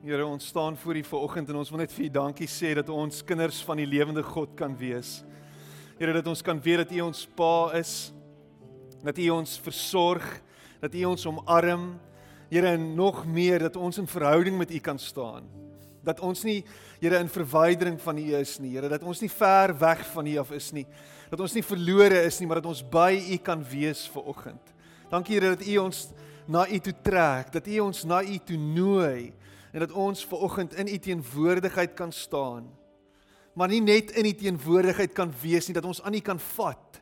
Here, ons staan voor U vanoggend en ons wil net vir U dankie sê dat ons kinders van die lewende God kan wees. Here, dat ons kan weet dat U ons Pa is, dat U ons versorg, dat U ons omarm. Here, en nog meer dat ons in verhouding met U kan staan. Dat ons nie Here in verwydering van U is nie, Here, dat ons nie ver weg van U af is nie. Dat ons nie verlore is nie, maar dat ons by U kan wees vanoggend. Dankie Here dat U ons na U toe trek, dat U ons na U toe nooi en dat ons ver oggend in u teenwoordigheid kan staan. Maar nie net in u teenwoordigheid kan wees nie, dat ons aan u kan vat.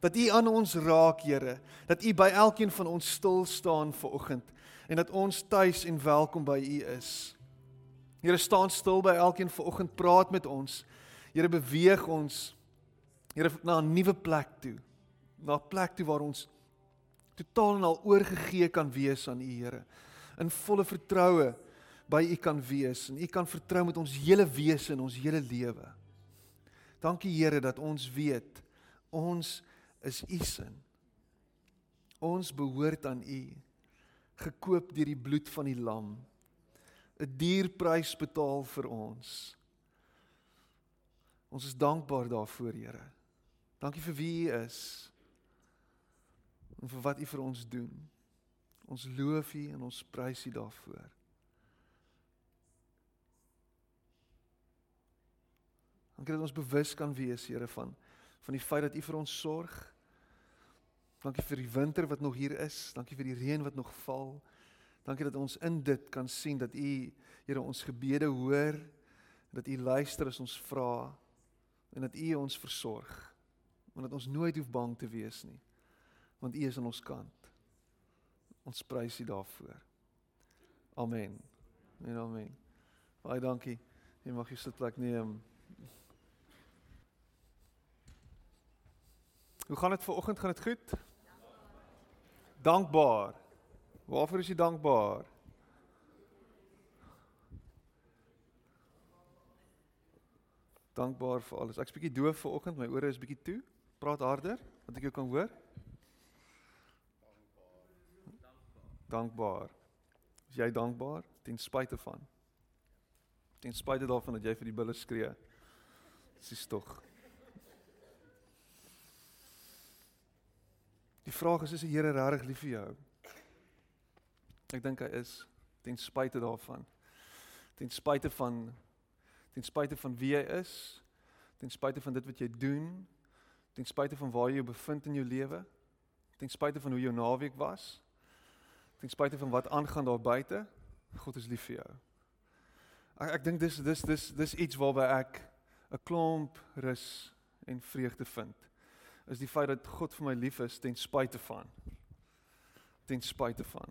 Dat u aan ons raak, Here, dat u by elkeen van ons stil staan ver oggend en dat ons tuis en welkom by u is. Here staan stil by elkeen ver oggend, praat met ons. Here beweeg ons Here na 'n nuwe plek toe. Na 'n plek toe waar ons totaal en al oorgegee kan wees aan u Here in volle vertroue by U kan wees en U kan vertrou met ons hele wese en ons hele lewe. Dankie Here dat ons weet ons is U se. Ons behoort aan U gekoop deur die bloed van die lam. 'n Duur prys betaal vir ons. Ons is dankbaar daarvoor, Here. Dankie vir wie U is. En vir wat U vir ons doen. Ons loof U en ons prys U daarvoor. Dankie dat ons bewus kan wees, Here, van van die feit dat U vir ons sorg. Dankie vir die winter wat nog hier is. Dankie vir die reën wat nog val. Dankie dat ons in dit kan sien dat U, Here, ons gebede hoor, dat U luister as ons vra en dat U ons versorg. Want dat ons nooit hoef bang te wees nie. Want U is aan ons kant. Ons prys U daarvoor. Amen. En amen. Baie dankie. Jy mag jou sitplek neem. Hoe gaan dit vanoggend? Gaan dit goed? Dankbaar. Waarvoor is jy dankbaar? Dankbaar vir alles. Ek's bietjie doof vanoggend, my ore is bietjie toe. Praat harder, dat ek jou kan hoor. Dankbaar. Is jy dankbaar ten spyte van? Ten spyte daarvan dat jy vir die bulle skree. Dis tog. Die vraag is is die Here regtig lief vir jou? Ek dink hy is ten spyte daarvan. Ten spyte van ten spyte van wie hy is, ten spyte van dit wat jy doen, ten spyte van waar jy bevind in jou lewe, ten spyte van hoe jou naweek was, ten spyte van wat aangaan daar buite, God is lief vir jou. Ek ek dink dis dis dis dis iets waarby ek 'n klomp rus en vreugde vind is die feit dat God vir my lief is ten spyte van ten spyte van.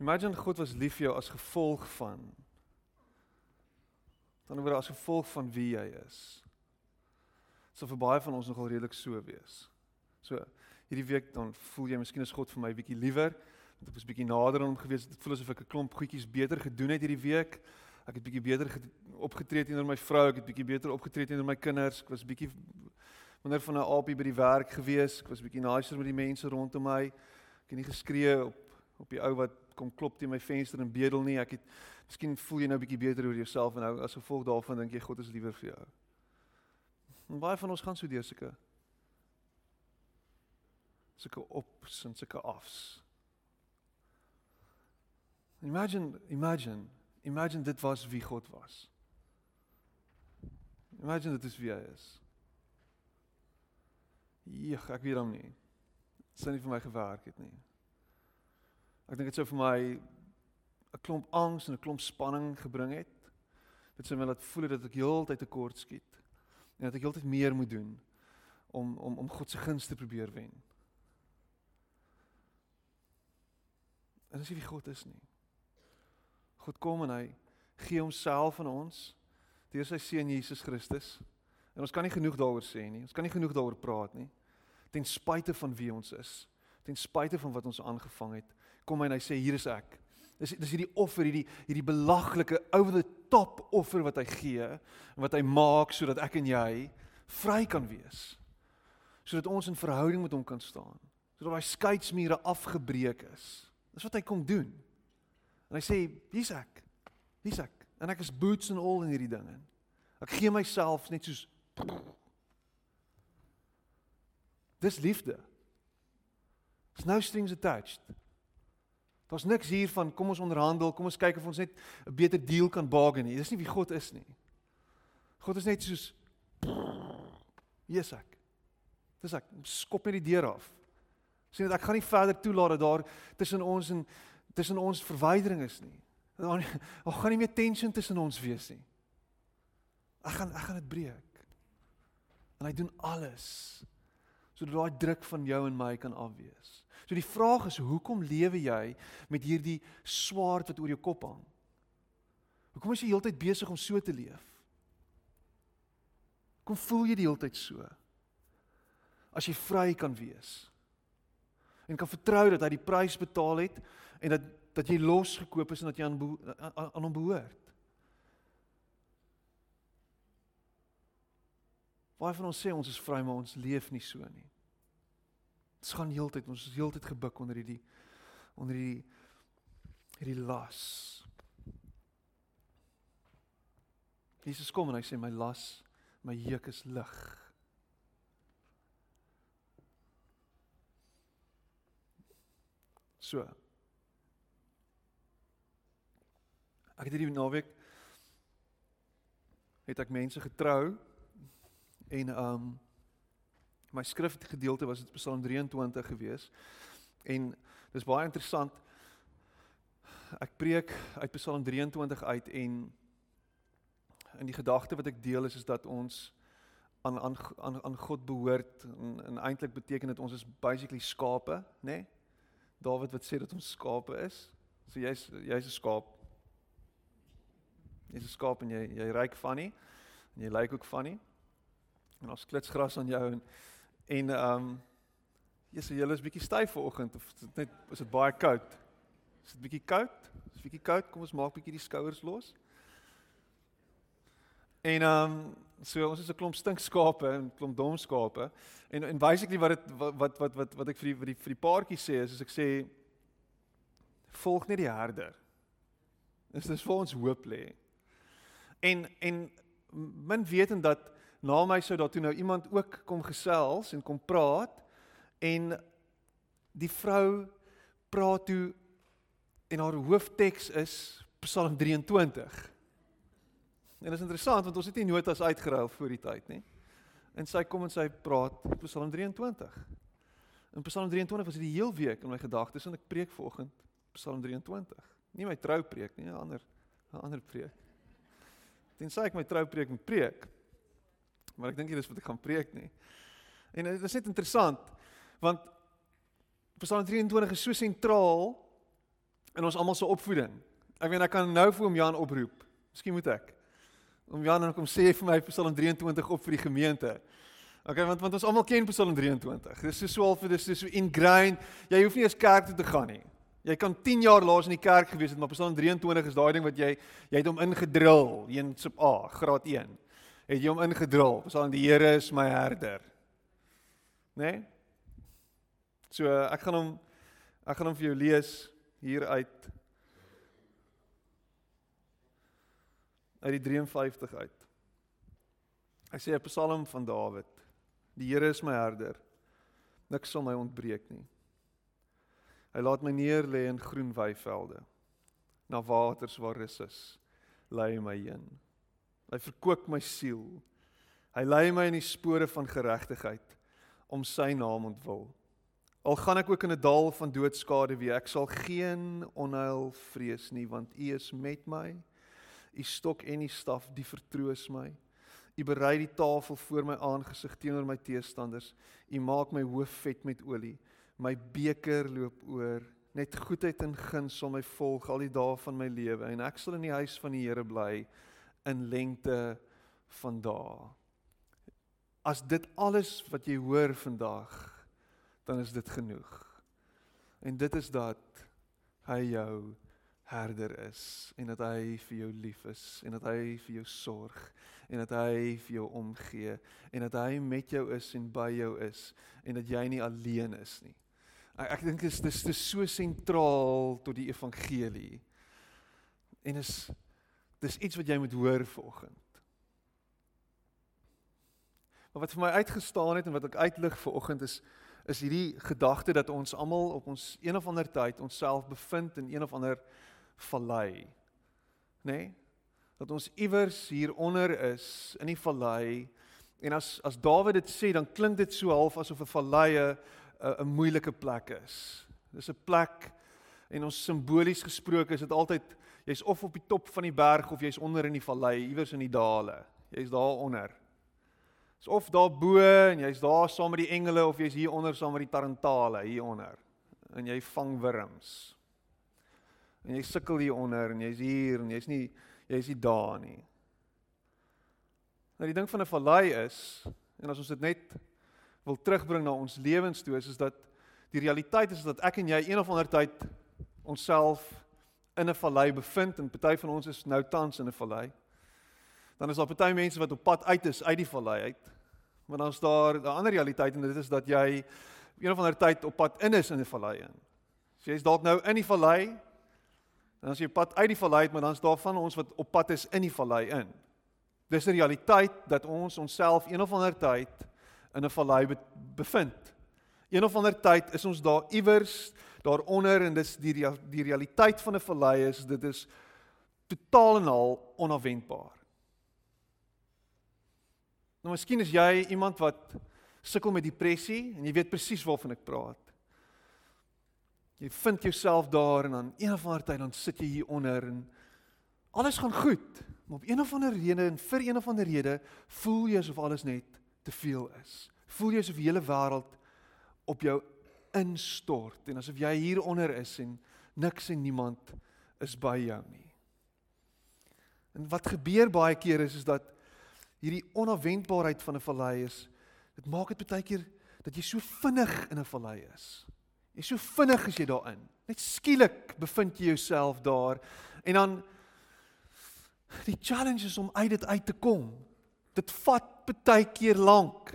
Imagine God was lief vir jou as gevolg van dan oor as gevolg van wie jy is. So vir baie van ons nogal redelik so wees. So hierdie week dan voel jy miskien is God vir my bietjie liewer want ek was bietjie nader aan hom gewees. Dit voel asof ek 'n klomp goedjies beter gedoen het hierdie week. Ek het bietjie beter opgetree teenoor my vrou, ek het bietjie beter opgetree teenoor my kinders. Ek was bietjie wonder van 'n aapie by die werk gewees. Ek was bietjie nicer met die mense rondom my. Ek het nie geskree op op die ou wat kom klop teen my venster en bedel nie. Ek het miskien voel jy nou bietjie beter oor jouself en nou as gevolg daarvan dink jy God is liewer vir jou. En baie van ons gaan so deur sulke sulke ops en sulke afs. Imagine, imagine, imagine dit was wie God was. Imagine dit is wie hy is. Ja, ek weet hom nie. Dit sou nie vir my gewerk het nie. Ek dink dit sou vir my 'n klomp angs en 'n klomp spanning gebring het. Dit sou my laat voel dat ek heeltyd tekort skiet en dat ek heeltyd meer moet doen om om om God se guns te probeer wen. En dis nie wie God is nie. God kom en hy gee homself aan ons deur sy seun Jesus Christus. En ons kan nie genoeg daaroor sê nie. Ons kan nie genoeg daaroor praat nie ten spyte van wie ons is, ten spyte van wat ons aangevang het, kom hy en hy sê hier is ek. Dis dis hierdie offer, hierdie hierdie belaglike over the top offer wat hy gee en wat hy maak sodat ek en jy vry kan wees. Sodat ons in verhouding met hom kan staan. Sodat daai skeidsmure afgebreek is. Dis wat hy kom doen. En hy sê, hier's ek. Hier's ek. En ek is boots and all in hierdie ding in. Ek gee myself net soos Dis liefde. There's no strings attached. Daar's niks hier van kom ons onderhandel, kom ons kyk of ons net 'n beter deal kan bargain nie. Dis nie wie God is nie. God is net soos Jesus. Dis ek skop net die deur af. Sien dat ek gaan nie verder toelaat dat daar tussen ons en tussen ons verwydering is nie. Daar gaan nie meer tension tussen ons wees nie. Ek gaan ek gaan dit breek. En hy doen alles sodat daai druk van jou en my kan afwees. So die vraag is hoekom lewe jy met hierdie swaard wat oor jou kop hang? Hoekom is jy heeltyd besig om so te leef? Kom voel jy die heeltyd so? As jy vry kan wees en kan vertrou dat hy die prys betaal het en dat dat jy losgekoop is en dat jy aan aan hom behoort. Baie van ons sê ons is vry, maar ons leef nie so nie. Ons gaan heeltyd, ons is heeltyd gebuk onder hierdie onder hierdie hierdie las. Jesus kom en hy sê my las, my juk is lig. So. Ek het hierdie naweek het ek mense getrou En um my skrifgedeelte was dit Psalm 23 gewees. En dis baie interessant. Ek preek uit Psalm 23 uit en in die gedagte wat ek deel is is dat ons aan aan aan aan God behoort en, en eintlik beteken dit ons is basically skape, nê? Nee? Dawid wat sê dat ons skape is. So jy's jy's 'n skaap. Jy's 'n skaap en jy jy ryk van nie en jy lyk ook van nie. En ons klitsgras aan jou en en ehm um, Jesus, jy is bietjie styf vanoggend of is dit net is dit baie koud? Is dit bietjie koud? Is bietjie koud? Kom ons maak bietjie die skouers los. En ehm um, so ons is 'n klomp stinkskape en klomp dom skape. En en basically wat dit wat wat wat wat ek vir die vir die vir die paartjie sê is as ek sê volg net die herder. Dis dis vir ons hoop lê. En en min wetend dat na my sou daar toe nou iemand ook kom gesels en kom praat en die vrou praat toe en haar hoofteks is Psalm 23. En dit is interessant want ons het nie notas uitgeruil voor die tyd nie. En sy kom en sy praat Psalm 23. In Psalm 23 was dit die heel week in my gedagtes en ek preek vanoggend Psalm 23. Nie my troupreek nie, 'n ander 'n ander preek. Tensy ek my troupreek moet preek maar ek dink nie dis wat ek gaan preek nie. En dit is net interessant want Psalm 23 is so sentraal in ons almal se opvoeding. Ek weet ek kan nou vir hom Jan oproep. Miskien moet ek om Jan en kom sê vir my Psalm 23 op vir die gemeente. Okay, want want ons almal ken Psalm 23. Dis so swaar vir dis so ingrained. Jy hoef nie eens kerk toe te gaan nie. Jy kan 10 jaar laas in die kerk gewees het, maar Psalm 23 is daai ding wat jy jy het hom ingedrul, een sub A, graad 1 het jy hom ingedrul. Psalm die Here is my herder. Né? Nee? So ek gaan hom ek gaan hom vir jou lees hier uit uit die 53 uit. Hy sê 'n Psalm van Dawid. Die Here is my herder. Niks sal my ontbreek nie. Hy laat my neer lê in groen weivelde. Na waters waar rus is, lei my heen. Hy verkoop my siel. Hy lei my in die spore van geregtigheid om sy naam ontwil. Al gaan ek ook in 'n dal van doodskade wie ek sal geen onheil vrees nie want U is met my. U stok en U staf die vertroos my. U berei die tafel voor my aangesig teenoor my teestanders. U maak my hoof vet met olie. My beker loop oor. Net goedheid en guns sal my volg al die dae van my lewe en ek sal in die huis van die Here bly in lengte van dae. As dit alles wat jy hoor vandag, dan is dit genoeg. En dit is dat hy jou herder is en dat hy vir jou lief is en dat hy vir jou sorg en dat hy vir jou omgee en dat hy met jou is en by jou is en dat jy nie alleen is nie. Ek, ek dink dit is dis so sentraal tot die evangelie. En is Dis iets wat jy moet hoor vanoggend. Maar wat vir my uitgestaan het en wat ek uitlig vanoggend is is hierdie gedagte dat ons almal op ons een of ander tyd onsself bevind in een of ander vallei. Nê? Nee? Dat ons iewers hieronder is in die vallei en as as Dawid dit sê dan klink dit so half asof 'n vallei 'n 'n moeilike plek is. Dis 'n plek en ons simbolies gesproke is dit altyd jy's of op die top van die berg of jy's onder in die vallei, iewers in die dale. Jy's daar onder. Is of daar bo en jy's daar saam met die engele of jy's hier onder saam met die tarantale hier onder. En jy vang wurms. En jy sukkel hier onder en jy's hier en jy's nie jy's nie daar nie. Nou die ding van 'n vallei is en as ons dit net wil terugbring na ons lewens toe is is dat die realiteit is dat ek en jy een of ander tyd onsself in 'n vallei bevind en party van ons is nou tans in 'n vallei. Dan is daar party mense wat op pad uit is uit die vallei uit. Maar dan is daar 'n ander realiteit en dit is dat jy een of ander tyd op pad in is in 'n vallei in. So jy's dalk nou in die vallei. Dan as jy pad uit die vallei uit, maar dan is daar van ons wat op pad is in die vallei in. Dis 'n realiteit dat ons onsself een of ander tyd in 'n vallei bevind. Een of ander tyd is ons daar iewers daaronder en dis die die realiteit van 'n vallei is dit is totaal en al onafwendbaar. Nou miskien is jy iemand wat sukkel met depressie en jy weet presies waarvan ek praat. Jy vind jouself daar en dan een of ander tyd dan sit jy hier onder en alles gaan goed, maar op een of ander rede en vir een of ander rede voel jy asof alles net te veel is. Voel jy asof die hele wêreld op jou instort en asof jy hieronder is en niks en niemand is by jou nie. En wat gebeur baie keer is is dat hierdie onafwendbaarheid van 'n vallei is dit maak dit baie keer dat jy so vinnig in 'n vallei is. Jy so vinnig as jy daarin. Net skielik bevind jy jouself daar en dan die challenge is om uit dit uit te kom. Dit vat baie keer lank.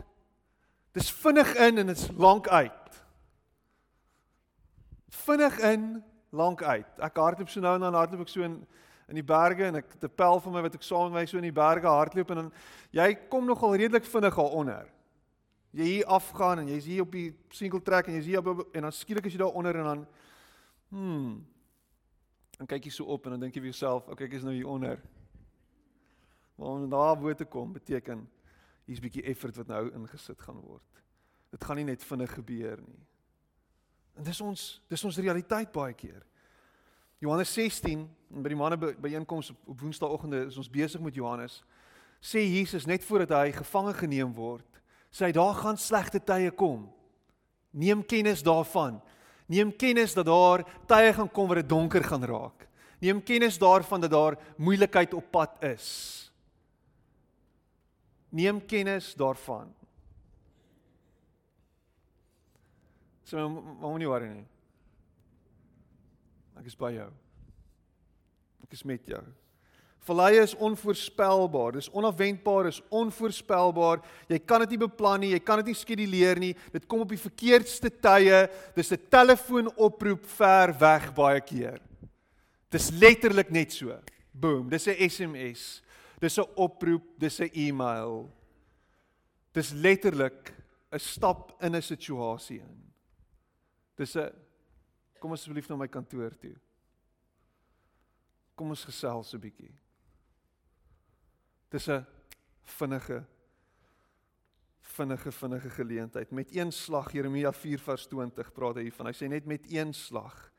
Dis vinnig in en dit's lank uit vinnig in, lank uit. Ek hardloop so nou en dan hardloop ek so in in die berge en ek 'n pel van my wat ek saam my so in die berge hardloop en dan jy kom nogal redelik vinnig daaronder. Jy hier afgaan en jy's hier op die single track en jy's hier op en dan skielik as jy daaronder en dan hmm dan kyk jy so op en dan dink jy vir jouself, okay, ek is nou hier onder. Maar om daar bo te kom beteken hier's 'n bietjie effort wat nou ingesit gaan word. Dit gaan nie net vinnig gebeur nie. En dis ons dis ons realiteit baie keer. Johannes 16 by die manne byeenkoms op, op Woensdaagoggende is ons besig met Johannes. Sê Jesus net voordat hy gevange geneem word, sê hy daar gaan slegte tye kom. Neem kennis daarvan. Neem kennis dat daar tye gaan kom waar dit donker gaan raak. Neem kennis daarvan dat daar moeilikheid op pad is. Neem kennis daarvan. Sê so, maar moenie worry nie. Ek is by jou. Ek is met jou. Verlei is onvoorspelbaar. Dis onafwendbaar, is onvoorspelbaar. Jy kan dit nie beplan nie, jy kan dit nie skeduleer nie. Dit kom op die verkeerdste tye. Dis 'n telefoonoproep ver weg baie keer. Dis letterlik net so. Boom, dis 'n SMS. Dis 'n oproep, dis 'n e-mail. Dis letterlik 'n stap in 'n situasie in. Dis 'n kom asseblief na my kantoor toe. Kom ons gesels 'n bietjie. Dis 'n vinnige vinnige vinnige geleentheid. Met een slag Jeremia 4 vers 20 praat hy van. Hy sê net met een slag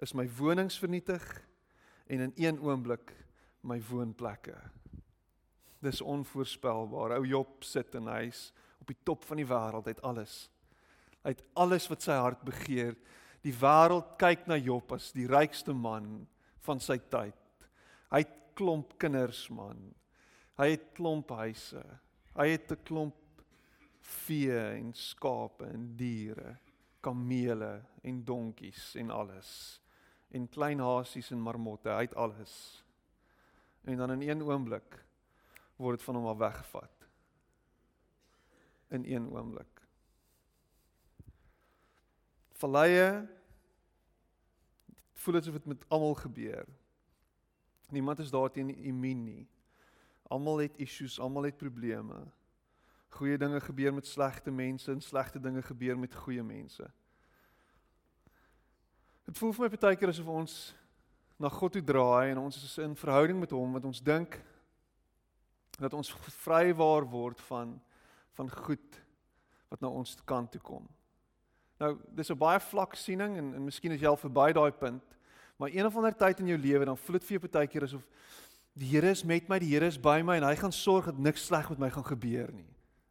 is my wonings vernietig en in een oomblik my woonplekke. Dis onvoorspelbaar. Ou Job sit in huis op die top van die wêreld, het alles uit alles wat sy hart begeer. Die wêreld kyk na Job as die rykste man van sy tyd. Hy het klomp kinders man. Hy het klomp huise. Hy het 'n klomp vee en skape en diere, kamele en donkies en alles. En klein hasies en marmotte, hy het alles. En dan in een oomblik word dit van hom af weggevat. In een oomblik valleie voel asof dit met almal gebeur. Niemand is daarteen immuun nie. Almal het issues, almal het probleme. Goeie dinge gebeur met slegte mense en slegte dinge gebeur met goeie mense. Dit voel vir my baie keer asof ons na God toe draai en ons is in verhouding met hom wat ons dink dat ons vrywaar word van van goed wat na ons kant toe kom. Nou, dis 'n baie vlak siening en en miskien is jy al verby daai punt, maar een of ander tyd in jou lewe dan voel dit vir jou baie keer asof die Here is met my, die Here is by my en hy gaan sorg dat niks sleg met my gaan gebeur nie.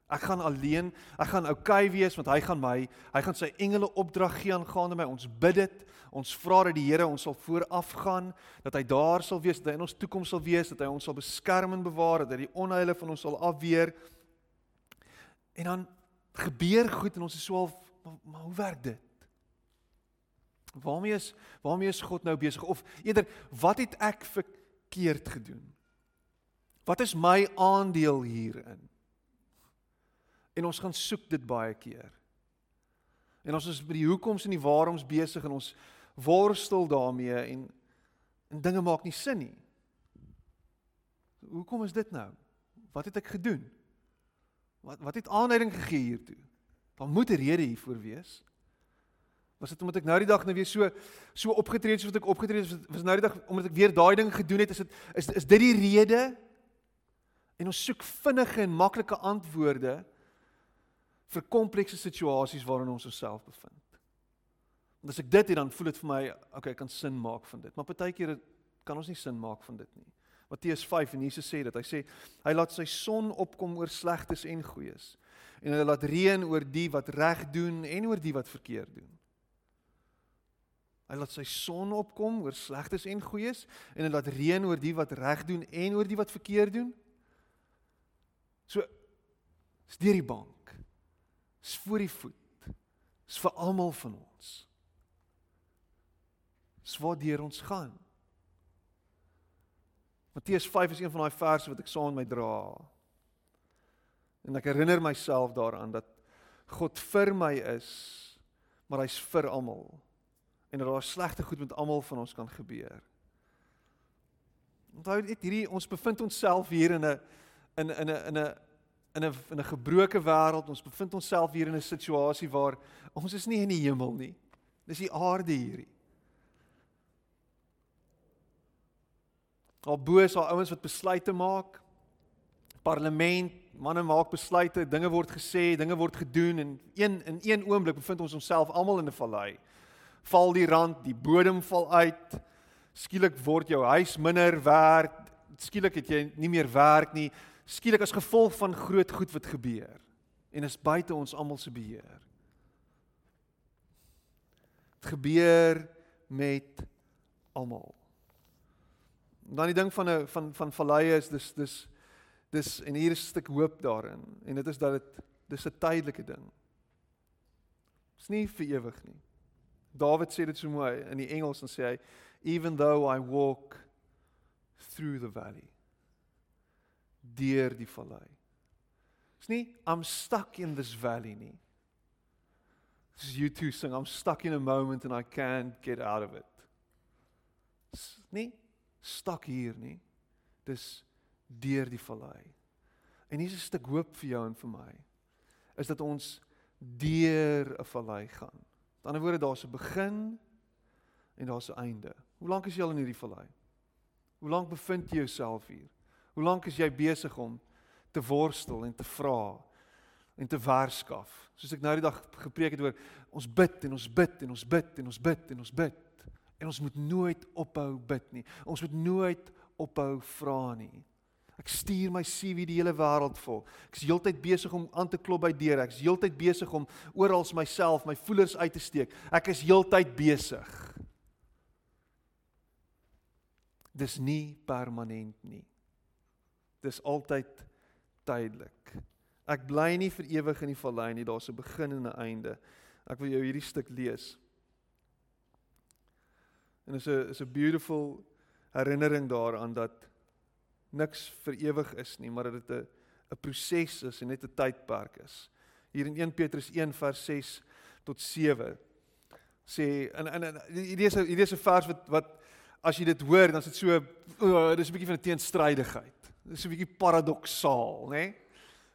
Ek gaan alleen, ek gaan oukei okay wees want hy gaan my, hy gaan sy engele opdrag gee aangaande my. Ons bid dit. Ons vra dat die Here ons sal vooraf gaan, dat hy daar sal wees, dat hy in ons toekoms sal wees, dat hy ons sal beskerm en bewaar, dat hy die onheile van ons sal afweer. En dan gebeur goed en ons is so al maar, maar hoe werk dit? Waarmee is waarmee is God nou besig of eerder wat het ek verkeerd gedoen? Wat is my aandeel hierin? En ons gaan soek dit baie keer. En ons is by die hoekoms en die waaroms besig en ons worstel daarmee en en dinge maak nie sin nie. Hoekom is dit nou? Wat het ek gedoen? Wat wat het aanleiding gegee hiertoe? Dan moet 'n rede hiervoor wees. Was dit omdat ek nou die dag nou weer so so opgetree het soos wat ek opgetree het? Was nou die dag omdat ek weer daai ding gedoen het? Is dit is is dit die rede? En ons soek vinnige en maklike antwoorde vir komplekse situasies waarin ons osself bevind. Want as ek dit het dan voel dit vir my, okay, ek kan sin maak van dit. Maar partykeer kan ons nie sin maak van dit nie. Matteus 5 en Jesus sê dit. Hy sê hy laat sy son opkom oor slegtes en goeies. En hy laat reën oor die wat reg doen en oor die wat verkeerd doen. Hy laat sy son opkom oor slegtes en goeies en hy laat reën oor die wat reg doen en oor die wat verkeerd doen. So is deur die bank is voor die voet. Is vir almal van ons. Is waar deur ons gaan. Matteus 5 is een van daai verse wat ek saam met my dra. En ek herinner myself daaraan dat God vir my is, maar hy's vir almal. En dat daar slegte goed met almal van ons kan gebeur. Onthou net hierdie ons bevind onsself hier in 'n in 'n in 'n 'n in 'n in 'n gebroke wêreld. Ons bevind onsself hier in 'n situasie waar ons is nie in die hemel nie. Dis die aarde hierdie. Al bo is al ouens wat besluite maak. Parlement, manne maak besluite, dinge word gesê, dinge word gedoen en een in een oomblik bevind ons onsself almal in 'n vallei. Val die rand, die bodem val uit. Skielik word jou huis minder werd. Skielik het jy nie meer werk nie skielik as gevolg van groot goed wat gebeur en is buite ons almal se beheer. Dit gebeur met almal. Dan die ding van 'n van van valleie is dis dis dis en hier is 'n stuk hoop daarin en dit is dat dit dis 'n tydelike ding. Dit's nie vir ewig nie. Dawid sê dit so mooi in die Engels en sê hy even though I walk through the valley deur die vallei. Dis nie I'm stuck in this valley nie. Dis you two sing I'm stuck in a moment and I can't get out of it. Dis nie stuck hier nie. Dis deur die vallei. En hier is 'n stuk hoop vir jou en vir my. Is dat ons deur 'n vallei gaan. Met ander woorde daar's 'n begin en daar's 'n einde. Hoe lank is jy al in hierdie vallei? Hoe lank bevind jy jouself hier? Hoe lank is jy besig om te worstel en te vra en te waarskaf? Soos ek nou die dag gepreek het oor ons bid en ons bid en ons bid en ons bid en ons bid. En ons moet nooit ophou bid nie. Ons moet nooit ophou vra nie. Ek stuur my CV die hele wêreld vol. Ek is heeltyd besig om aan te klop by deure. Ek is heeltyd besig om oral myself, my voelers uit te steek. Ek is heeltyd besig. Dis nie permanent nie. Dis altyd tydelik. Ek bly nie vir ewig in die vallei nie, daar's 'n begin en 'n einde. Ek wil jou hierdie stuk lees. En is 'n is 'n beautiful herinnering daaraan dat niks vir ewig is nie, maar dat dit 'n 'n proses is en net 'n tydperk is. Hier in 1 Petrus 1 vers 6 tot 7 sê en en hierdie is hierdie is 'n vers wat wat as jy dit hoor, dan is dit so oh, dis 'n bietjie van 'n teenstrydigheid. Dis 'n bietjie paradoksaal, nê? Nee?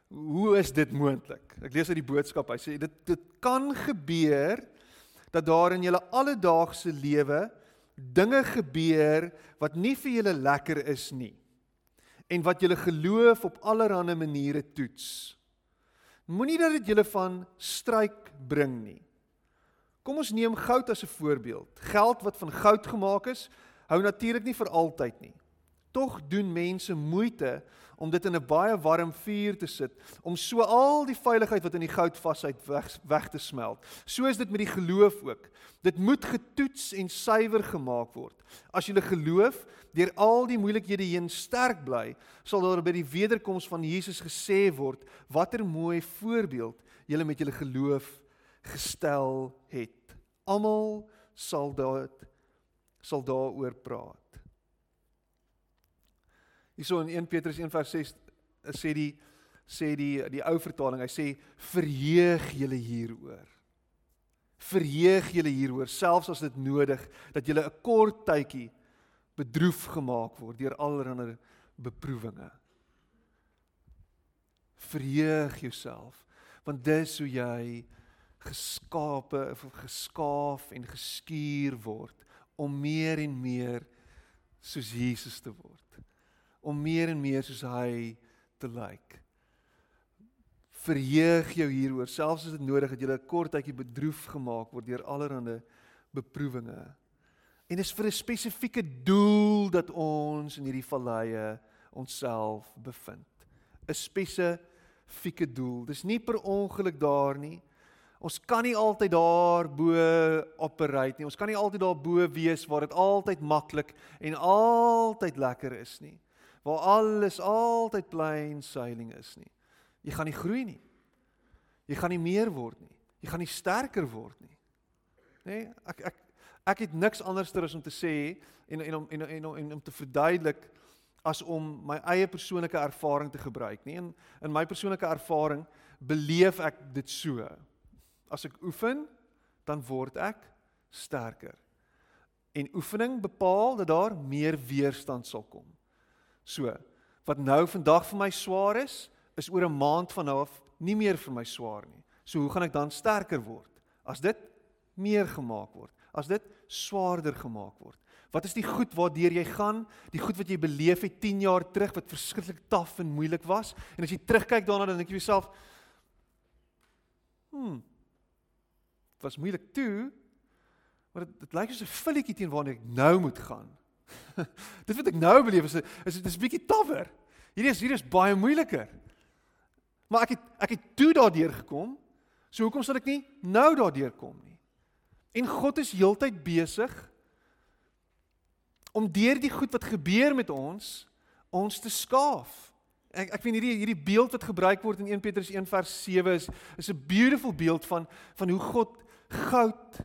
Hoe is dit moontlik? Ek lees uit die boodskap. Hy sê dit dit kan gebeur dat daar in julle alledaagse lewe dinge gebeur wat nie vir julle lekker is nie en wat julle geloof op allerlei maniere toets. Moenie dat dit julle van stryk bring nie. Kom ons neem goud as 'n voorbeeld. Geld wat van goud gemaak is, hou natuurlik nie vir altyd nie. Tog doen mense moeite om dit in 'n baie warm vuur te sit om so al die veiligheid wat in die goud vasheid weg, weg te smelt. So is dit met die geloof ook. Dit moet getoets en suiwer gemaak word. As jy geloof deur al die moeilikhede heen sterk bly, sal daar by die wederkoms van Jesus gesê word watter mooi voorbeeld jy met jou geloof gestel het. Almal sal dit sal daaroor praat. Hierso in 1 Petrus 1:6 sê die sê die die ou vertaling, hy sê verheug julle hieroor. Verheug julle hieroor selfs as dit nodig dat julle 'n kort tydjie bedroef gemaak word deur allerlei beproewinge. Verheug jouself want dis hoe jy geskape of geskaaf en geskuur word om meer en meer soos Jesus te word om meer en meer soos hy te lyk. Verheug jou hieroor, selfs as dit nodig het jy 'n kort tydjie bedroef gemaak word deur allerlei beproewinge. En dis vir 'n spesifieke doel dat ons in hierdie valleie onsself bevind. 'n Spesifieke doel. Dis nie per ongeluk daar nie. Ons kan nie altyd daar bo operate nie. Ons kan nie altyd daar bo wees waar dit altyd maklik en altyd lekker is nie waar alles altyd plain sailing is nie. Jy gaan nie groei nie. Jy gaan nie meer word nie. Jy gaan nie sterker word nie. Nê? Nee, ek ek ek het niks anderster as om te sê en en om en, en, en, en om te verduidelik as om my eie persoonlike ervaring te gebruik nie. In in my persoonlike ervaring beleef ek dit so. As ek oefen, dan word ek sterker. En oefening bepaal dat daar meer weerstand sal kom. So, wat nou vandag vir my swaar is, is oor 'n maand van nou af nie meer vir my swaar nie. So hoe gaan ek dan sterker word as dit meer gemaak word? As dit swaarder gemaak word? Wat is die goed waardeur jy gaan? Die goed wat jy beleef het 10 jaar terug wat verskriklik taaf en moeilik was? En as jy terugkyk daarna dan dink jy jouself, hm. Dit was moeilik toe, maar dit, dit lyk soos 'n filletjie teen waarna ek nou moet gaan. dit wat ek nou beleef is is dit is bietjie tawwer. Hierdie is hier is baie moeiliker. Maar ek het ek het toe daardeur gekom. So hoekom sal ek nie nou daardeur kom nie? En God is heeltyd besig om deur die goed wat gebeur met ons ons te skaaf. Ek ek vind hierdie hierdie beeld wat gebruik word in 1 Petrus 1 vers 7 is is 'n beautiful beeld van van hoe God goud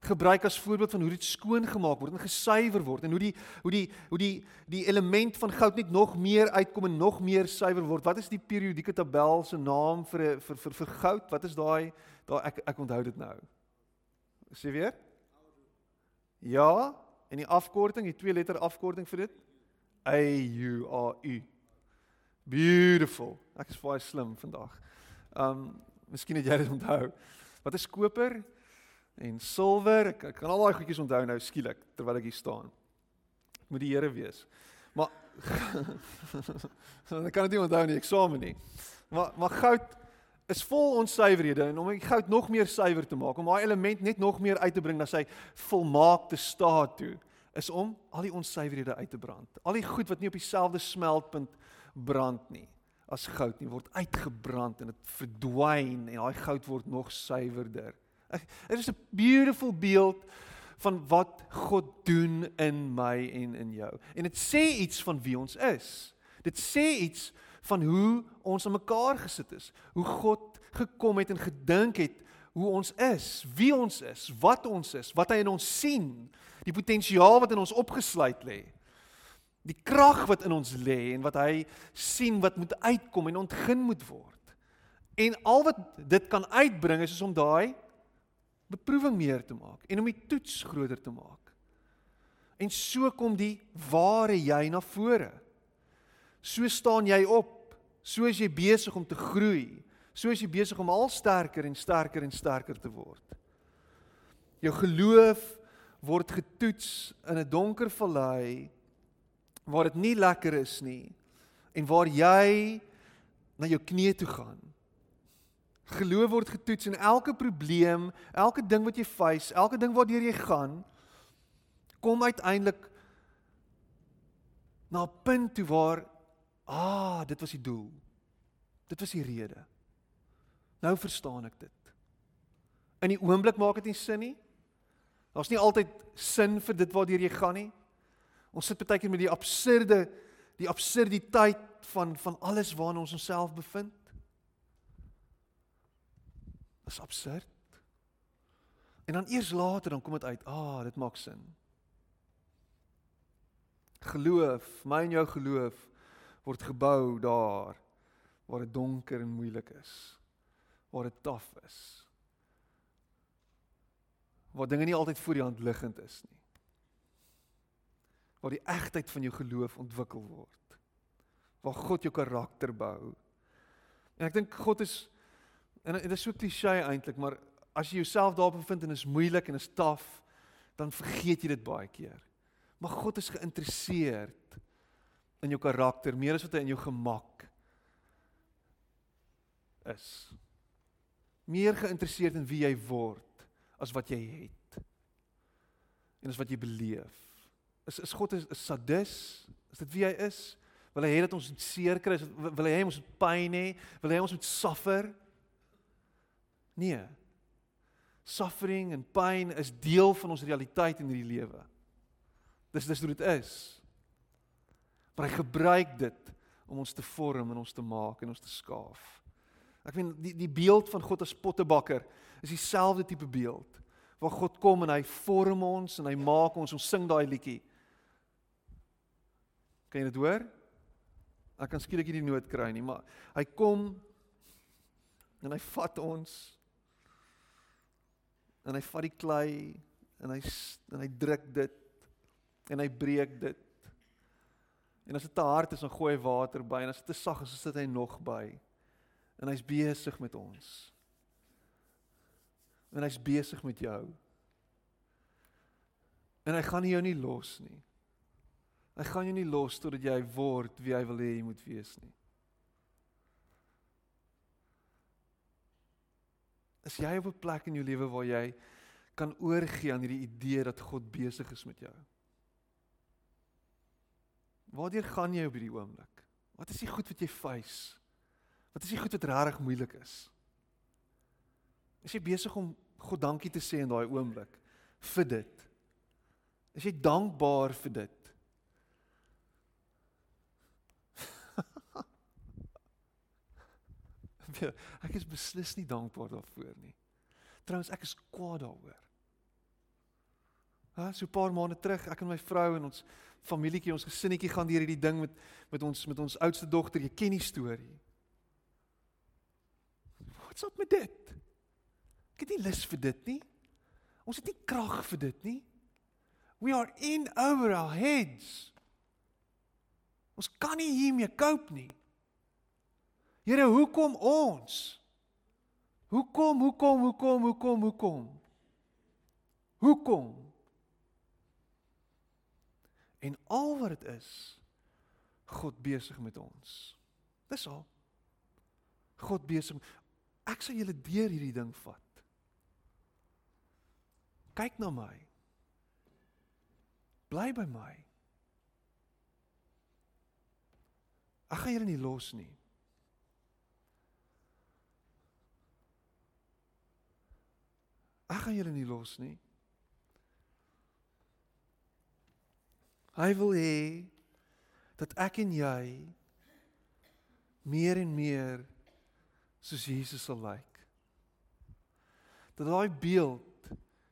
gebruik as voorbeeld van hoe dit skoon gemaak word en gesuiwer word en hoe die hoe die hoe die die element van goud net nog meer uitkom en nog meer suiwer word. Wat is die periodieke tabel se naam vir vir vir vir goud? Wat is daai daai ek ek onthou dit nou. Sê weer? Ja, en die afkorting, die twee letter afkorting vir dit A U A U. Beautiful. Ek is baie slim vandag. Um miskien het jy dit onthou. Wat is koper? En silwer. Ek, ek kan al daai goedjies onthou nou skielik terwyl ek hier staan. Moet die Here wees. Maar ek kan dit nie onthou nie, eksamen nie. Maar maar goud is vol onsuiverhede en om die goud nog meer suiwer te maak, om daai element net nog meer uit te bring na sy volmaakte staat toe, is om al die onsuiverhede uit te brand. Al die goed wat nie op dieselfde smeltpunt brand nie as goud nie word uitgebrand en dit verdwyn en daai goud word nog suiwerder. Dit is 'n beautiful beeld van wat God doen in my en in jou. En dit sê iets van wie ons is. Dit sê iets van hoe ons aan mekaar gesit is, hoe God gekom het en gedink het hoe ons is, wie ons is, wat ons is, wat hy in ons sien, die potensiaal wat in ons opgesluit lê. Die krag wat in ons lê en wat hy sien wat moet uitkom en ontgin moet word. En al wat dit kan uitbring is om daai beproewing meer te maak en om die toets groter te maak. En so kom die ware jy na vore. So staan jy op. So is jy besig om te groei. So is jy besig om al sterker en sterker en sterker te word. Jou geloof word getoets in 'n donker vallei waar dit nie lekker is nie en waar jy na jou knie toe gaan. Geloof word getoets in elke probleem, elke ding wat jy face, elke ding waardeur jy gaan, kom uiteindelik na 'n punt toe waar ah, dit was die doel. Dit was die rede. Nou verstaan ek dit. In die oomblik maak dit nie sin nie. Daar's nie altyd sin vir dit waardeur jy gaan nie. Ons sit baie keer met die absurde die absurditeit van van alles waarna ons onsself bevind. Dit is absurd. En dan eers later dan kom dit uit, ah, dit maak sin. Geloof, my en jou geloof word gebou daar waar dit donker en moeilik is. Waar dit taaf is. Waar dinge nie altyd voor die hand liggend is nie. Waar die egtheid van jou geloof ontwikkel word. Waar God jou karakter bou. En ek dink God is en dit is so klisjé eintlik, maar as jy jouself daar bevind en is moeilik en is taaf, dan vergeet jy dit baie keer. Maar God is geïnteresseerd in jou karakter meer as wat hy in jou gemak is. Meer geïnteresseerd in wie jy word as wat jy het. En as wat jy beleef. Is is God 'n sadis? Is dit wie hy is? Wil hy hê dat ons seer kry? Wil hy hê ons moet pyn hê? Wil hy hê ons moet suffer? Nee. Suffering en pyn is deel van ons realiteit in hierdie lewe. Dis dis hoe dit is. Maar hy gebruik dit om ons te vorm en ons te maak en ons te skaaf. Ek meen die die beeld van God as pottebakker is dieselfde tipe beeld waar God kom en hy vorm ons en hy maak ons ons sing daai liedjie. Kan jy dit hoor? Ek kan skielik hierdie noot kry nie, maar hy kom en hy vat ons en hy vat die klei en hy en hy druk dit en hy breek dit. En as dit te hard is, dan gooi hy water by en as dit te sag is, sit hy nog by. En hy's besig met ons. En hy's besig met jou. En hy gaan jou nie los nie. Hy gaan jou nie los totdat jy word wie hy wil hê jy moet wees nie. Is jy op 'n plek in jou lewe waar jy kan oorgee aan hierdie idee dat God besig is met jou? Waartoe gaan jy op hierdie oomblik? Wat is die goed wat jy face? Wat is die goed wat regtig moeilik is? Is jy besig om God dankie te sê in daai oomblik vir dit? Is jy dankbaar vir dit? ek is beslis nie dankbaar daarvoor nie. Trouwens ek is kwaad daaroor. Ha, so 'n paar maande terug, ek en my vrou en ons familietjie, ons gesinnetjie gaan deur hierdie ding met met ons met ons oudste dogter. Jy ken die storie. Wat's op met dit? Ek het nie lus vir dit nie. Ons het nie krag vir dit nie. We are in over our heads. Ons kan nie hiermee cope nie. Here, hoekom ons? Hoekom, hoekom, hoekom, hoekom, hoekom? Hoekom? En al wat dit is, God besig met ons. Dis al. God besig. Ek sal julle deur hierdie ding vat. Kyk na my. Bly by my. Ek gaan julle nie los nie. Ek gaan julle nie los nie. Hy wil hê dat ek en jy meer en meer soos Jesus sal lyk. Dat daai beeld,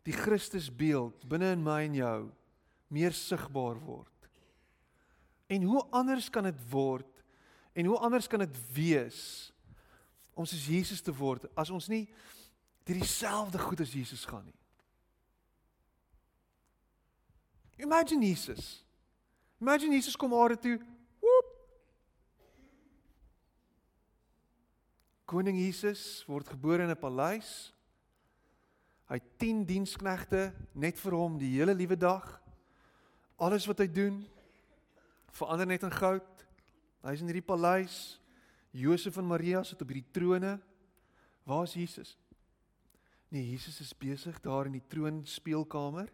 die Christusbeeld binne in my en jou meer sigbaar word. En hoe anders kan dit word en hoe anders kan dit wees om soos Jesus te word as ons nie deur dieselfde goed as Jesus gaan nie. Imagine Jesus. Imagine Jesus kom aarde toe. Woep. Koning Jesus word gebore in 'n paleis. Hy 10 diensknegte net vir hom die hele liewe dag. Alles wat hy doen verander net in goud. Hy's in hierdie paleis. Josef en Maria sit op hierdie trone. Waar is Jesus? Nee, Jesus is besig daar in die troonspeelkamer.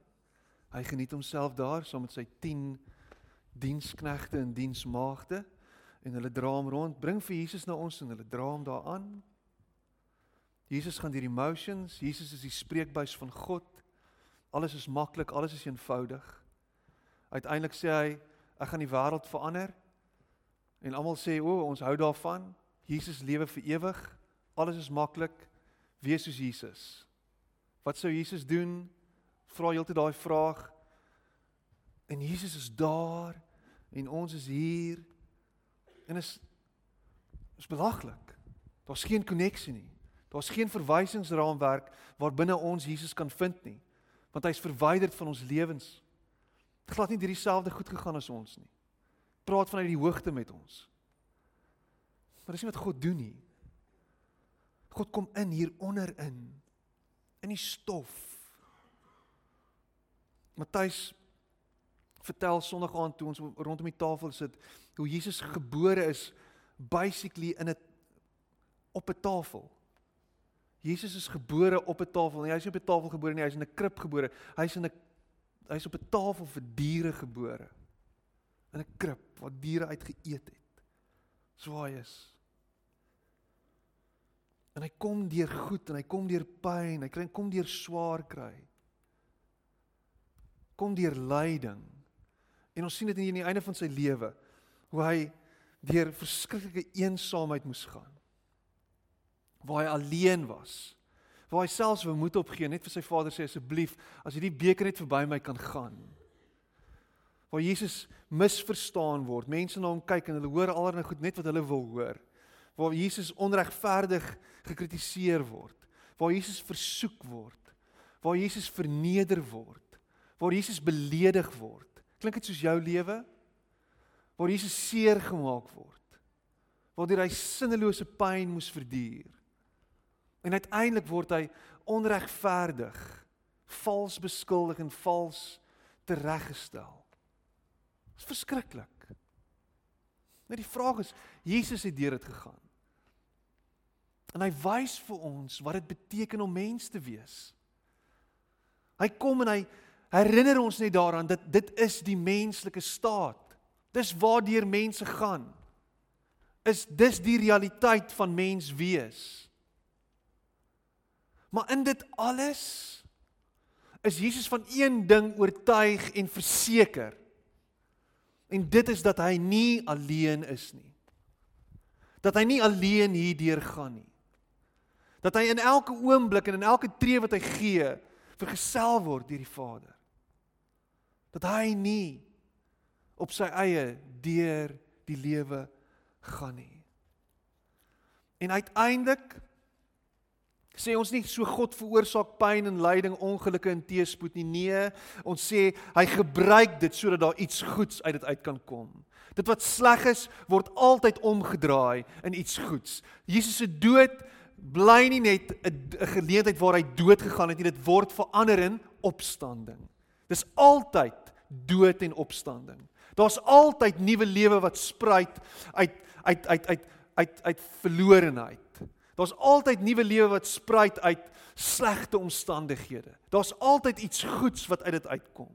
Hy geniet homself daar saam met sy 10 diensknegte en diensmaagde en hulle dra hom rond, bring vir Jesus na ons en hulle dra hom daaraan. Jesus gaan deur die motions. Jesus is die spreekbuis van God. Alles is maklik, alles is eenvoudig. Uiteindelik sê hy, ek gaan die wêreld verander. En almal sê, "O, ons hou daarvan. Jesus lewe vir ewig. Alles is maklik. Wees soos Jesus." Wat sou Jesus doen? Vra heeltyd daai vraag. En Jesus is daar en ons is hier. En is is belaglik. Daar's geen koneksie nie. Daar's geen verwysingsraamwerk waarbinne ons Jesus kan vind nie. Want hy's verwyderd van ons lewens. Dit glad nie deur dieselfde goed gegaan as ons nie. Praat vanuit die hoogte met ons. Maar dis nie wat God doen nie. God kom in hier onder in die stof. Matthys vertel Sondag aand toe ons rondom die tafel sit hoe Jesus gebore is basically in 'n op 'n tafel. Jesus is gebore op 'n tafel. Hy is op 'n tafel gebore nie, hy is in 'n krib gebore. Hy's in 'n hy's op 'n tafel vir diere gebore. In 'n krib waar diere uit geëet het. So hy is. En hy kom deur goed en hy kom deur pyn, hy kry kom deur swaar kry. Kom deur lyding. En ons sien dit in die einde van sy lewe hoe hy deur verskriklike eensaamheid moes gaan. Waar hy alleen was waar hy selfs wou moed opgee net vir sy vader sê asseblief as hierdie beker net verby my kan gaan. Waar Jesus misverstaan word, mense na hom kyk en hulle hoor allerlei goed net wat hulle wil hoor. Waar Jesus onregverdig gekritiseer word, waar Jesus versoek word, waar Jesus verneder word, waar Jesus beledig word. Klink dit soos jou lewe? Waar Jesus seer gemaak word. Waar hy sinnelose pyn moes verduur. En uiteindelik word hy onregverdig, vals beskuldig en vals tereggestel. Dit is verskriklik. Net die vraag is, Jesus het deur dit gegaan. En hy wys vir ons wat dit beteken om mens te wees. Hy kom en hy herinner ons net daaraan dat dit is die menslike staat. Dis waardeur mense gaan. Is dis die realiteit van mens wees. Maar in dit alles is Jesus van een ding oortuig en verseker. En dit is dat hy nie alleen is nie. Dat hy nie alleen hierdeur gaan nie. Dat hy in elke oomblik en in elke tree wat hy gee, vergesel word deur die Vader. Dat hy nie op sy eie deur die lewe gaan nie. En uiteindelik Sê ons nie so God veroorsaak pyn en lyding, ongelukke en teëspoed nie. Nee, ons sê hy gebruik dit sodat daar iets goeds uit dit uit kan kom. Dit wat sleg is, word altyd omgedraai in iets goeds. Jesus se dood bly nie net 'n geleentheid waar hy dood gegaan het nie, dit word verander in opstanding. Dis altyd dood en opstanding. Daar's altyd nuwe lewe wat spruit uit uit uit uit uit uit verlorenheid. Daar's altyd nuwe lewe wat spruit uit slegte omstandighede. Daar's altyd iets goeds wat uit dit uitkom.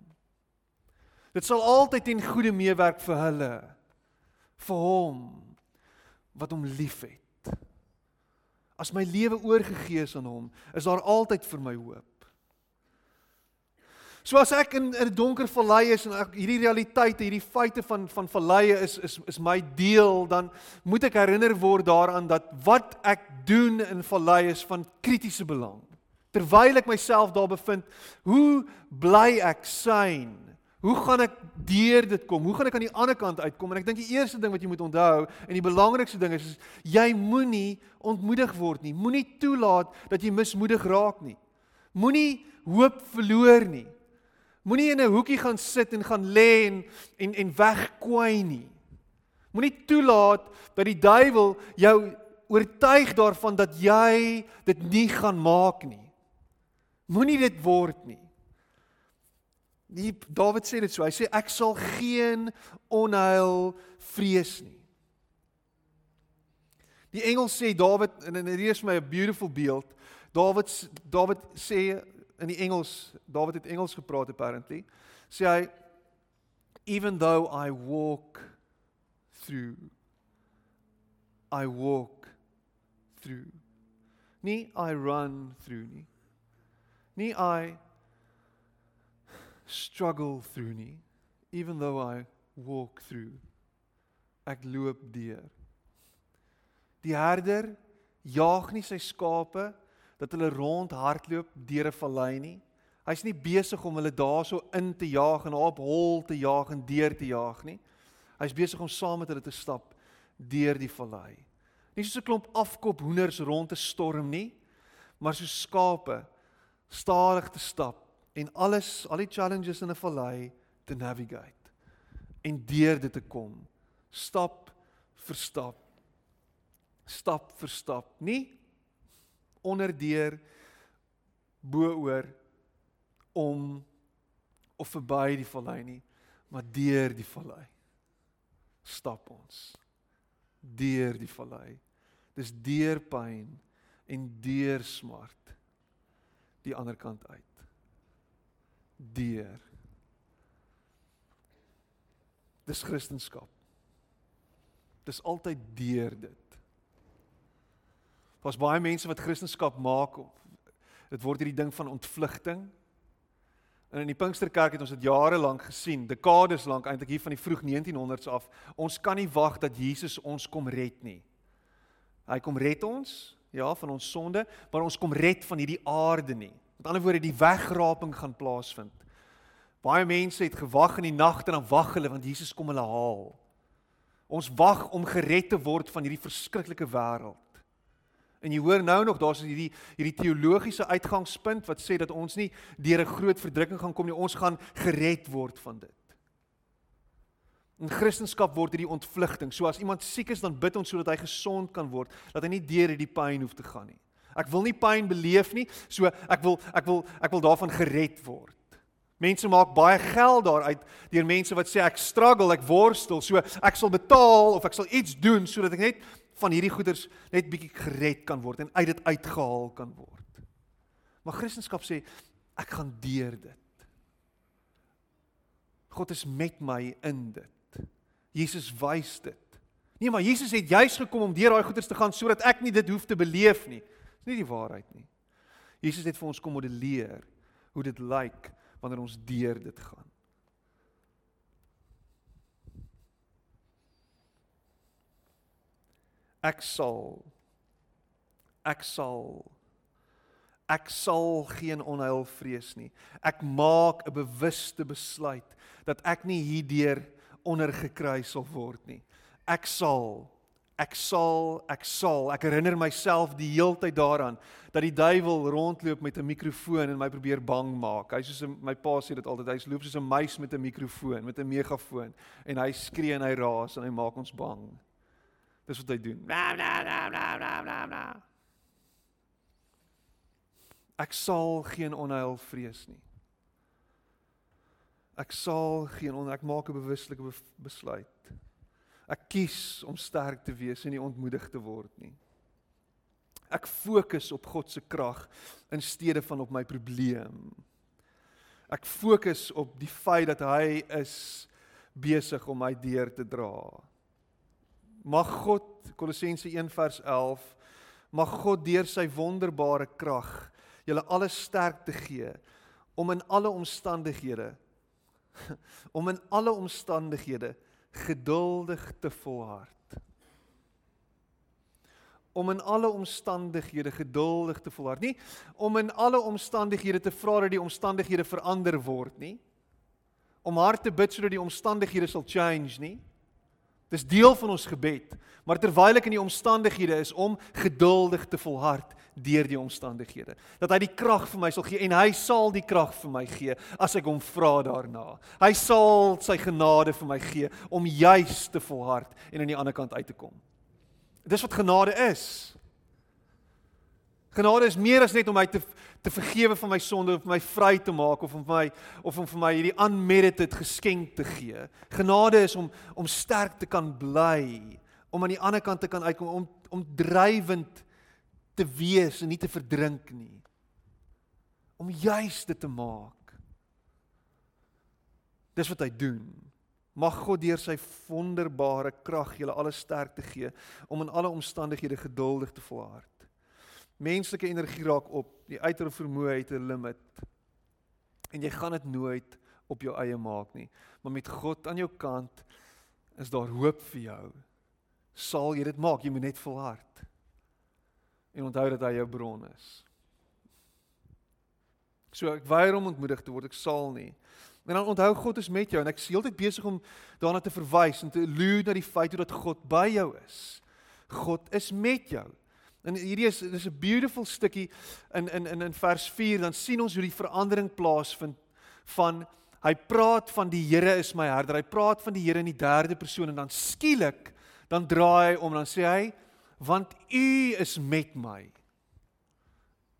Dit sal altyd ten goeie meewerk vir hulle vir hom wat hom liefhet. As my lewe oorgegee is aan hom, is daar altyd vir my hoop. So as ek in 'n donker vallei is en ek hierdie realiteite, hierdie feite van van valleie is is is my deel, dan moet ek herinner word daaraan dat wat ek doen in vallei is van kritiese belang. Terwyl ek myself daar bevind, hoe bly ek syn? Hoe gaan ek deur dit kom? Hoe gaan ek aan die ander kant uitkom? En ek dink die eerste ding wat jy moet onthou en die belangrikste ding is, is jy moenie ontmoedig word nie. Moenie toelaat dat jy mismoedig raak nie. Moenie hoop verloor nie. Moenie in 'n hoekie gaan sit en gaan lê en en, en wegkwai nie. Moenie toelaat dat die duiwel jou oortuig daarvan dat jy dit nie gaan maak nie. Moenie dit word nie. Die Dawid sê dit so. Hy sê ek sal geen onheil vrees nie. Die engel sê Dawid en dit is my 'n beautiful beeld. Dawid Dawid sê in die Engels, Dawid het Engels gepraat apparently. Sê hy even though I walk through I walk through. Nie I run through nie. Nie I struggle through nie. Even though I walk through. Ek loop deur. Die herder jaag nie sy skape dat hulle rond hardloop deur 'n vallei nie. Hy's nie besig om hulle daarso in te jaag en op hol te jaag en deur te jaag nie. Hy's besig om saam met hulle te stap deur die vallei. Nie soos 'n klomp afkop hoenders rond te storm nie, maar soos skape stadig te stap en alles, al die challenges in 'n vallei te navigate en deur dit te kom, stap vir stap. Stap vir stap, nie onderdeur bo-oor om of verby die vallei nie, maar deur die vallei stap ons deur die vallei. Dis deur pyn en deur smart die ander kant uit. Deur. Dis Christendom. Dis altyd deur dit. Daar's baie mense wat Christendom maak of dit word hierdie ding van ontvlugting En in die Pinksterkerk het ons dit jare lank gesien, dekades lank eintlik hier van die vroeg 1900s af. Ons kan nie wag dat Jesus ons kom red nie. Hy kom red ons, ja, van ons sonde, maar ons kom red van hierdie aarde nie. Met ander woorde, die wegraping gaan plaasvind. Baie mense het gewag in die nagte en dan wag hulle want Jesus kom hulle haal. Ons wag om gered te word van hierdie verskriklike wêreld. En jy hoor nou nog daar's hierdie hierdie teologiese uitgangspunt wat sê dat ons nie deur 'n groot verdrukking gaan kom nie, ons gaan gered word van dit. In Christendom word hierdie ontvlugting. So as iemand siek is, dan bid ons sodat hy gesond kan word, dat hy nie deur hierdie pyn hoef te gaan nie. Ek wil nie pyn beleef nie, so ek wil ek wil ek wil daarvan gered word. Mense maak baie geld daaruit deur mense wat sê ek struggle, ek worstel, so ek sal betaal of ek sal iets doen sodat ek net van hierdie goeders net bietjie gered kan word en uit dit uitgehaal kan word. Maar Christendom sê ek gaan deur dit. God is met my in dit. Jesus wys dit. Nee, maar Jesus het juis gekom om deur daai goeders te gaan sodat ek nie dit hoef te beleef nie. Dis nie die waarheid nie. Jesus het vir ons kom modelleer hoe dit lyk wanneer ons deur dit gaan. ek sal ek sal ek sal geen onheil vrees nie. Ek maak 'n bewuste besluit dat ek nie hierdeur ondergekry sal word nie. Ek sal ek sal ek sal ek herinner myself die heeltyd daaraan dat die duiwel rondloop met 'n mikrofoon en my probeer bang maak. Hy soos my pa sê dit altyd, hy loop soos 'n muis met 'n mikrofoon, met 'n megafoon en hy skree en hy raas en hy maak ons bang. Dis wat hy doen. Bla bla bla bla bla bla bla. Ek sal geen onheil vrees nie. Ek sal geen on ek maak 'n bewuslike besluit. Ek kies om sterk te wees en nie ontmoedig te word nie. Ek fokus op God se krag in steede van op my probleem. Ek fokus op die feit dat hy is besig om my deur te dra. Mag God Kolossense 1 vers 11 mag God deur sy wonderbare krag julle alles sterk te gee om in alle omstandighede om in alle omstandighede geduldig te volhard. Om in alle omstandighede geduldig te volhard. Nie om in alle omstandighede te vra dat die omstandighede verander word nie. Om hard te bid sodat die omstandighede sal change nie. Dis deel van ons gebed. Maar terwyl ek in die omstandighede is om geduldig te volhard deur die omstandighede. Dat hy die krag vir my sal gee en hy sal die krag vir my gee as ek hom vra daarna. Hy sal sy genade vir my gee om juis te volhard en aan die ander kant uit te kom. Dis wat genade is. Genade is meer as net om my te te vergewe van my sonde of my vry te maak of om my of om vir my hierdie unmerited geskenk te gee. Genade is om om sterk te kan bly, om aan die ander kant te kan uitkom om om drywend te wees en nie te verdrink nie. Om juis dit te maak. Dis wat hy doen. Mag God deur sy wonderbare krag julle alle sterkte gee om in alle omstandighede geduldig te volhard. Menslike energie raak op, die uiterlike vermoë het 'n limit. En jy gaan dit nooit op jou eie maak nie. Maar met God aan jou kant is daar hoop vir jou. Sal jy dit maak? Jy moet net volhard. En onthou dat hy jou bron is. So ek weier om ontmoedig te word, ek sal nie. En dan onthou God is met jou en ek is heeltyd besig om daarna te verwys en te allude na die feit dat God by jou is. God is met jou. En hierdie is dis 'n beautiful stukkie in in in in vers 4 dan sien ons hoe die verandering plaasvind van hy praat van die Here is my herder. Hy praat van die Here in die derde persoon en dan skielik dan draai hy om dan sê hy want u is met my.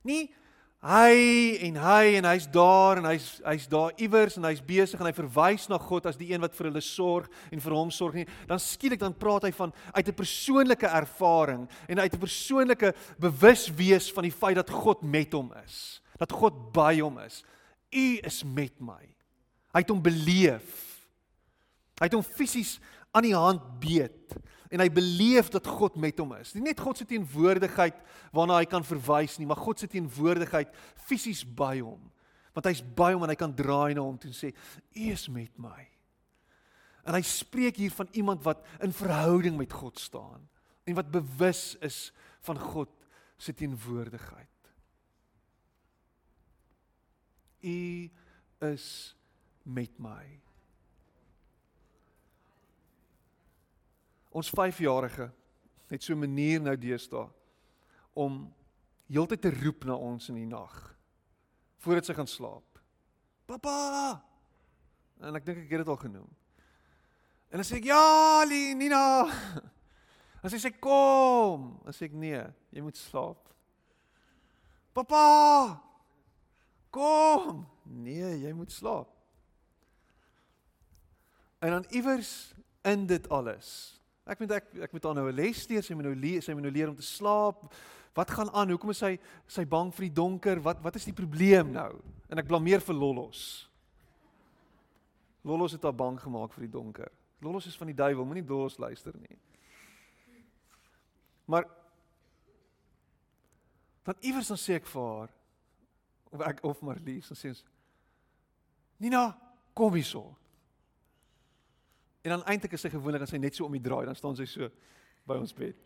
Nie hy en hy en hy's daar en hy's hy's daar iewers en hy's besig en hy verwys na God as die een wat vir hulle sorg en vir hom sorg nie. Dan skielik dan praat hy van uit 'n persoonlike ervaring en uit 'n persoonlike bewuswees van die feit dat God met hom is dat God by hom is. U is met my. Hy het hom beleef. Hy het hom fisies aan die hand beet en hy beleef dat God met hom is. Nie net God se teenwoordigheid waarna hy kan verwys nie, maar God se teenwoordigheid fisies by hom. Want hy's by hom en hy kan draai na hom toe en sê: "U is met my." En hy spreek hier van iemand wat in verhouding met God staan en wat bewus is van God se teenwoordigheid. U is met my. Ons 5-jarige het so 'n manier nou deesdae om heeltyd te roep na ons in die nag voordat sy gaan slaap. Pappa! En ek dink ek het dit al genoem. En dan sê ek ja, Nina. En sy sê kom. Dan sê ek nee, jy moet slaap. Pappa! Kom. Nee, jy moet slaap. En dan iewers in dit alles Ek moet ek ek moet haar nou 'n les leer, sy moet nou leer, sy moet nou leer om te slaap. Wat gaan aan? Hoekom is sy sy bang vir die donker? Wat wat is die probleem nou? En ek blameer vir Lollos. Lollos het haar bang gemaak vir die donker. Lollos is van die duiwel, moenie Lollos luister nie. Maar dan iewers dan sê ek vir haar of ek of Marlies, dan sê sy Nina, kom hierso. En dan eintlik is sy gewoonlik as sy net so om die draai, dan staan sy so by ons bed.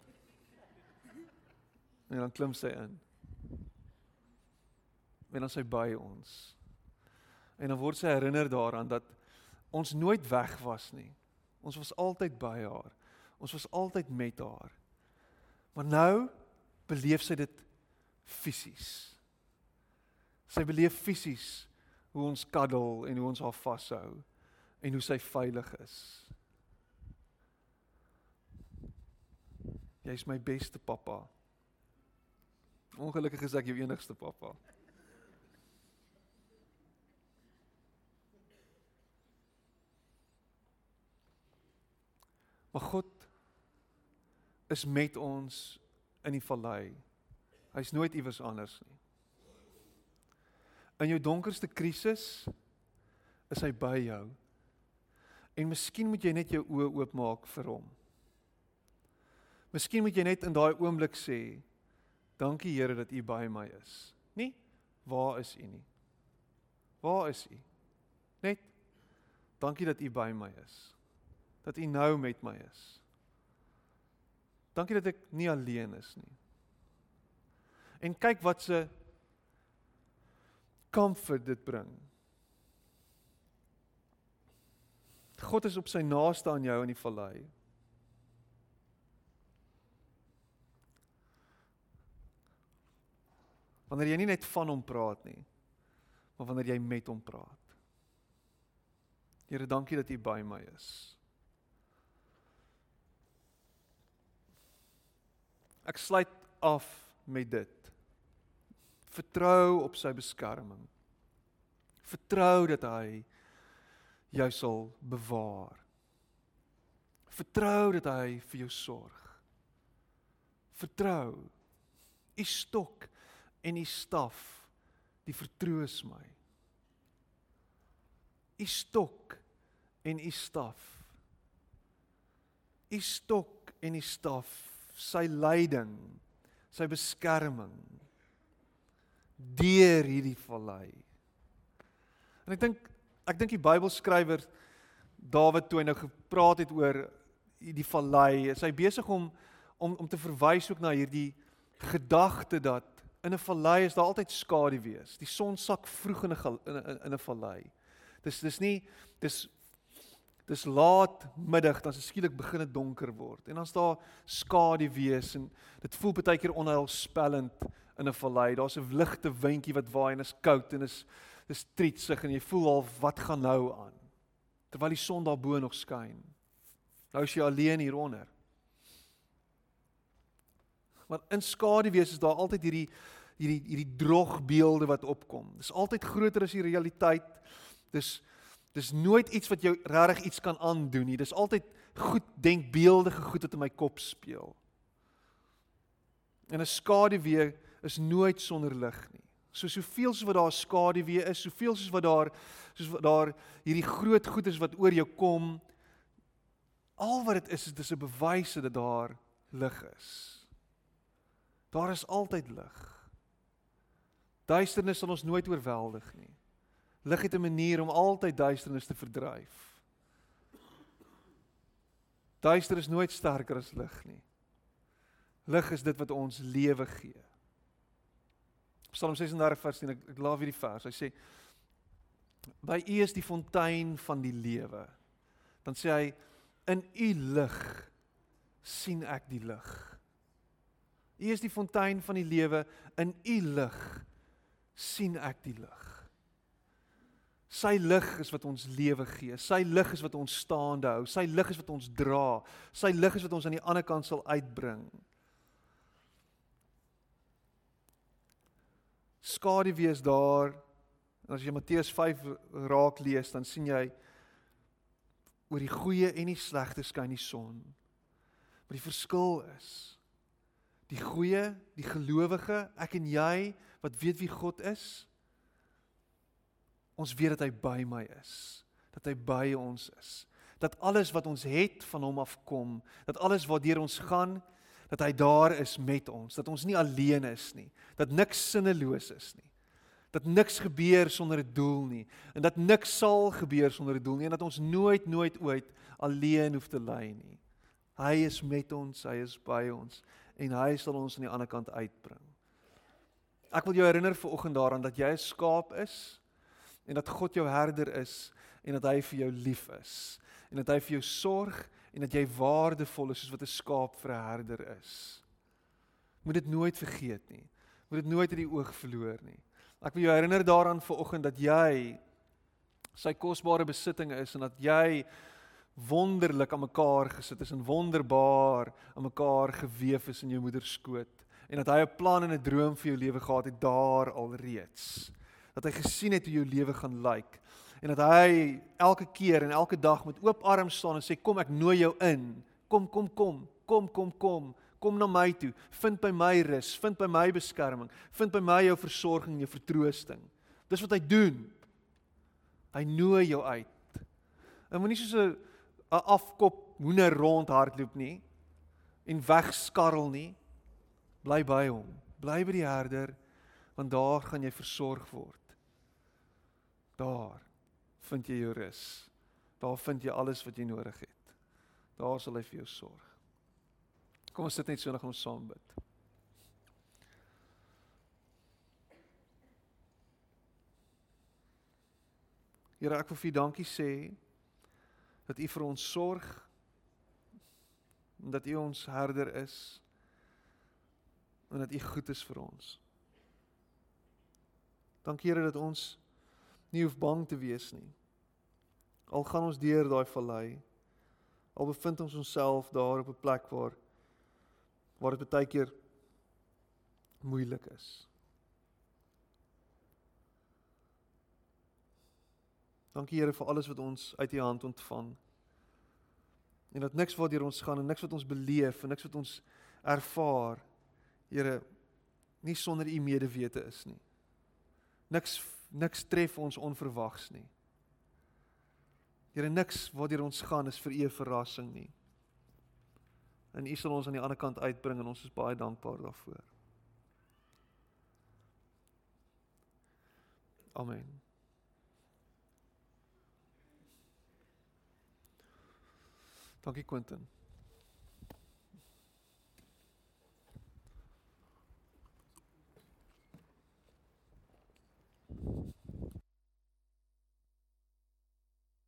En dan klim sy in. En dan sy by ons. En dan word sy herinner daaraan dat ons nooit weg was nie. Ons was altyd by haar. Ons was altyd met haar. Maar nou beleef sy dit fisies. Sy beleef fisies hoe ons kaddel en hoe ons haar vashou en hoe sy veilig is. Jy's my beste pappa. Ongelukkig is ek jou enigste pappa. Maar God is met ons in die vallei. Hy's nooit iewers anders nie. In jou donkerste krisis is hy by jou. En miskien moet jy net jou oë oopmaak vir hom. Miskien moet jy net in daai oomblik sê, dankie Here dat U by my is. Nie waar is U nie? Waar is U? Net dankie dat U by my is. Dat U nou met my is. Dankie dat ek nie alleen is nie. En kyk wat se comfort dit bring. God is op sy naaste aan jou in die vallei. Wanneer jy nie net van hom praat nie, maar wanneer jy met hom praat. Here, dankie dat U by my is. Ek sluit af met dit. Vertrou op sy beskerming. Vertrou dat hy jou sal bewaar. Vertrou dat hy vir jou sorg. Vertrou. U stok en u staf, die vertroos my. U stok en u staf. U stok en u staf, sy leiding, sy beskerming deur hierdie vallei. En ek dink ek dink die Bybelskrywer Dawid toe hy nou gepraat het oor die vallei, is hy besig om om om te verwys ook na hierdie gedagte dat in 'n vallei is daar altyd skadu wees. Die son sak vroeg in 'n in 'n vallei. Dis dis nie dis dis laat middag dan skielik begin dit donker word en dan's daar skadu wees en dit voel baie keer onheilspellend in 'n vallei. Daar's 'n ligte windjie wat waai en is koud en is dis trietsig en jy voel al wat gaan nou aan terwyl die son daarbo nog skyn. Nou is jy alleen hieronder. Maar in skaduwees is daar altyd hierdie hierdie hierdie drogbeelde wat opkom. Dis altyd groter as die realiteit. Dis dis nooit iets wat jou regtig iets kan aandoen nie. Dis altyd goed denkbeeldige goed wat in my kop speel. En 'n skaduwee is nooit sonder lig nie. So soveel soos wat daar skaduwee is, soveel soos wat daar soos wat daar hierdie groot goeders wat oor jou kom, al wat dit is, is dis 'n bewys dat daar lig is. Daar is altyd lig. Duisternis sal ons nooit oorweldig nie. Lig het 'n manier om altyd duisternis te verdryf. Duister is nooit sterker as lig nie. Lig is dit wat ons lewe gee. Psalm 36 vers 10 ek, ek laaf hierdie vers. Hy sê by U is die fontein van die lewe. Dan sê hy in U lig sien ek die lig. U is die fontein van die lewe, in U lig sien ek die lig. Sy lig is wat ons lewe gee. Sy lig is wat ons staande hou. Sy lig is wat ons dra. Sy lig is wat ons aan die ander kant sal uitbring. Skadu wees daar. En as jy Matteus 5 raak lees, dan sien jy oor die goeie en die slegte skyn die son. Maar die verskil is die goeie, die gelowige, ek en jy wat weet wie God is, ons weet dat hy by my is, dat hy by ons is, dat alles wat ons het van hom afkom, dat alles waardeur ons gaan, dat hy daar is met ons, dat ons nie alleen is nie, dat niks sinneloos is nie. Dat niks gebeur sonder 'n doel nie en dat niks sal gebeur sonder 'n doel nie en dat ons nooit nooit ooit alleen hoef te lê nie. Hy is met ons, hy is by ons en hy sal ons aan die ander kant uitbring. Ek wil jou herinner vir oggend daaraan dat jy 'n skaap is en dat God jou herder is en dat hy vir jou lief is en dat hy vir jou sorg en dat jy waardevol is soos wat 'n skaap vir 'n herder is. Moet dit nooit vergeet nie. Moet dit nooit uit die oog verloor nie. Ek wil jou herinner daaraan vir oggend dat jy sy kosbare besitting is en dat jy wonderlik aan mekaar gesit is en wonderbaar aan mekaar gewewe is in jou moeder skoot en dat hy 'n plan en 'n droom vir jou lewe gehad het daar alreeds. Dat hy gesien het hoe jou lewe gaan lyk en dat hy elke keer en elke dag met oop arms staan en sê kom ek nooi jou in. Kom kom kom. Kom kom kom. Kom na my toe. Vind by my rus, vind by my beskerming, vind by my jou versorging, jou vertroosting. Dis wat hy doen. Hy nooi jou uit. En moenie soos 'n 'n afkop hoender rondhardloop nie en wegskarrel nie. Bly by hom. Bly by die herder want daar gaan jy versorg word. Daar vind jy jou rus. Daar vind jy alles wat jy nodig het. Daar sal hy vir jou sorg. Kom ons sit net so en ons saam bid. Here, ek wil vir U dankie sê dat U vir ons sorg en dat U ons herder is en dat U goed is vir ons. Dankie Here dat ons nie hoef bang te wees nie. Al gaan ons deur daai vallei, al bevind ons onsself daar op 'n plek waar waar dit baie keer moeilik is. Dankie Here vir alles wat ons uit U hand ontvang. En dat niks waardeur ons gaan en niks wat ons beleef en niks wat ons ervaar, Here, nie sonder U medewete is nie. Niks niks tref ons onverwags nie. Here, niks waardeur ons gaan is vir U 'n verrassing nie. En U sal ons aan die ander kant uitbring en ons is baie dankbaar daarvoor. Amen. Dankie Quentin.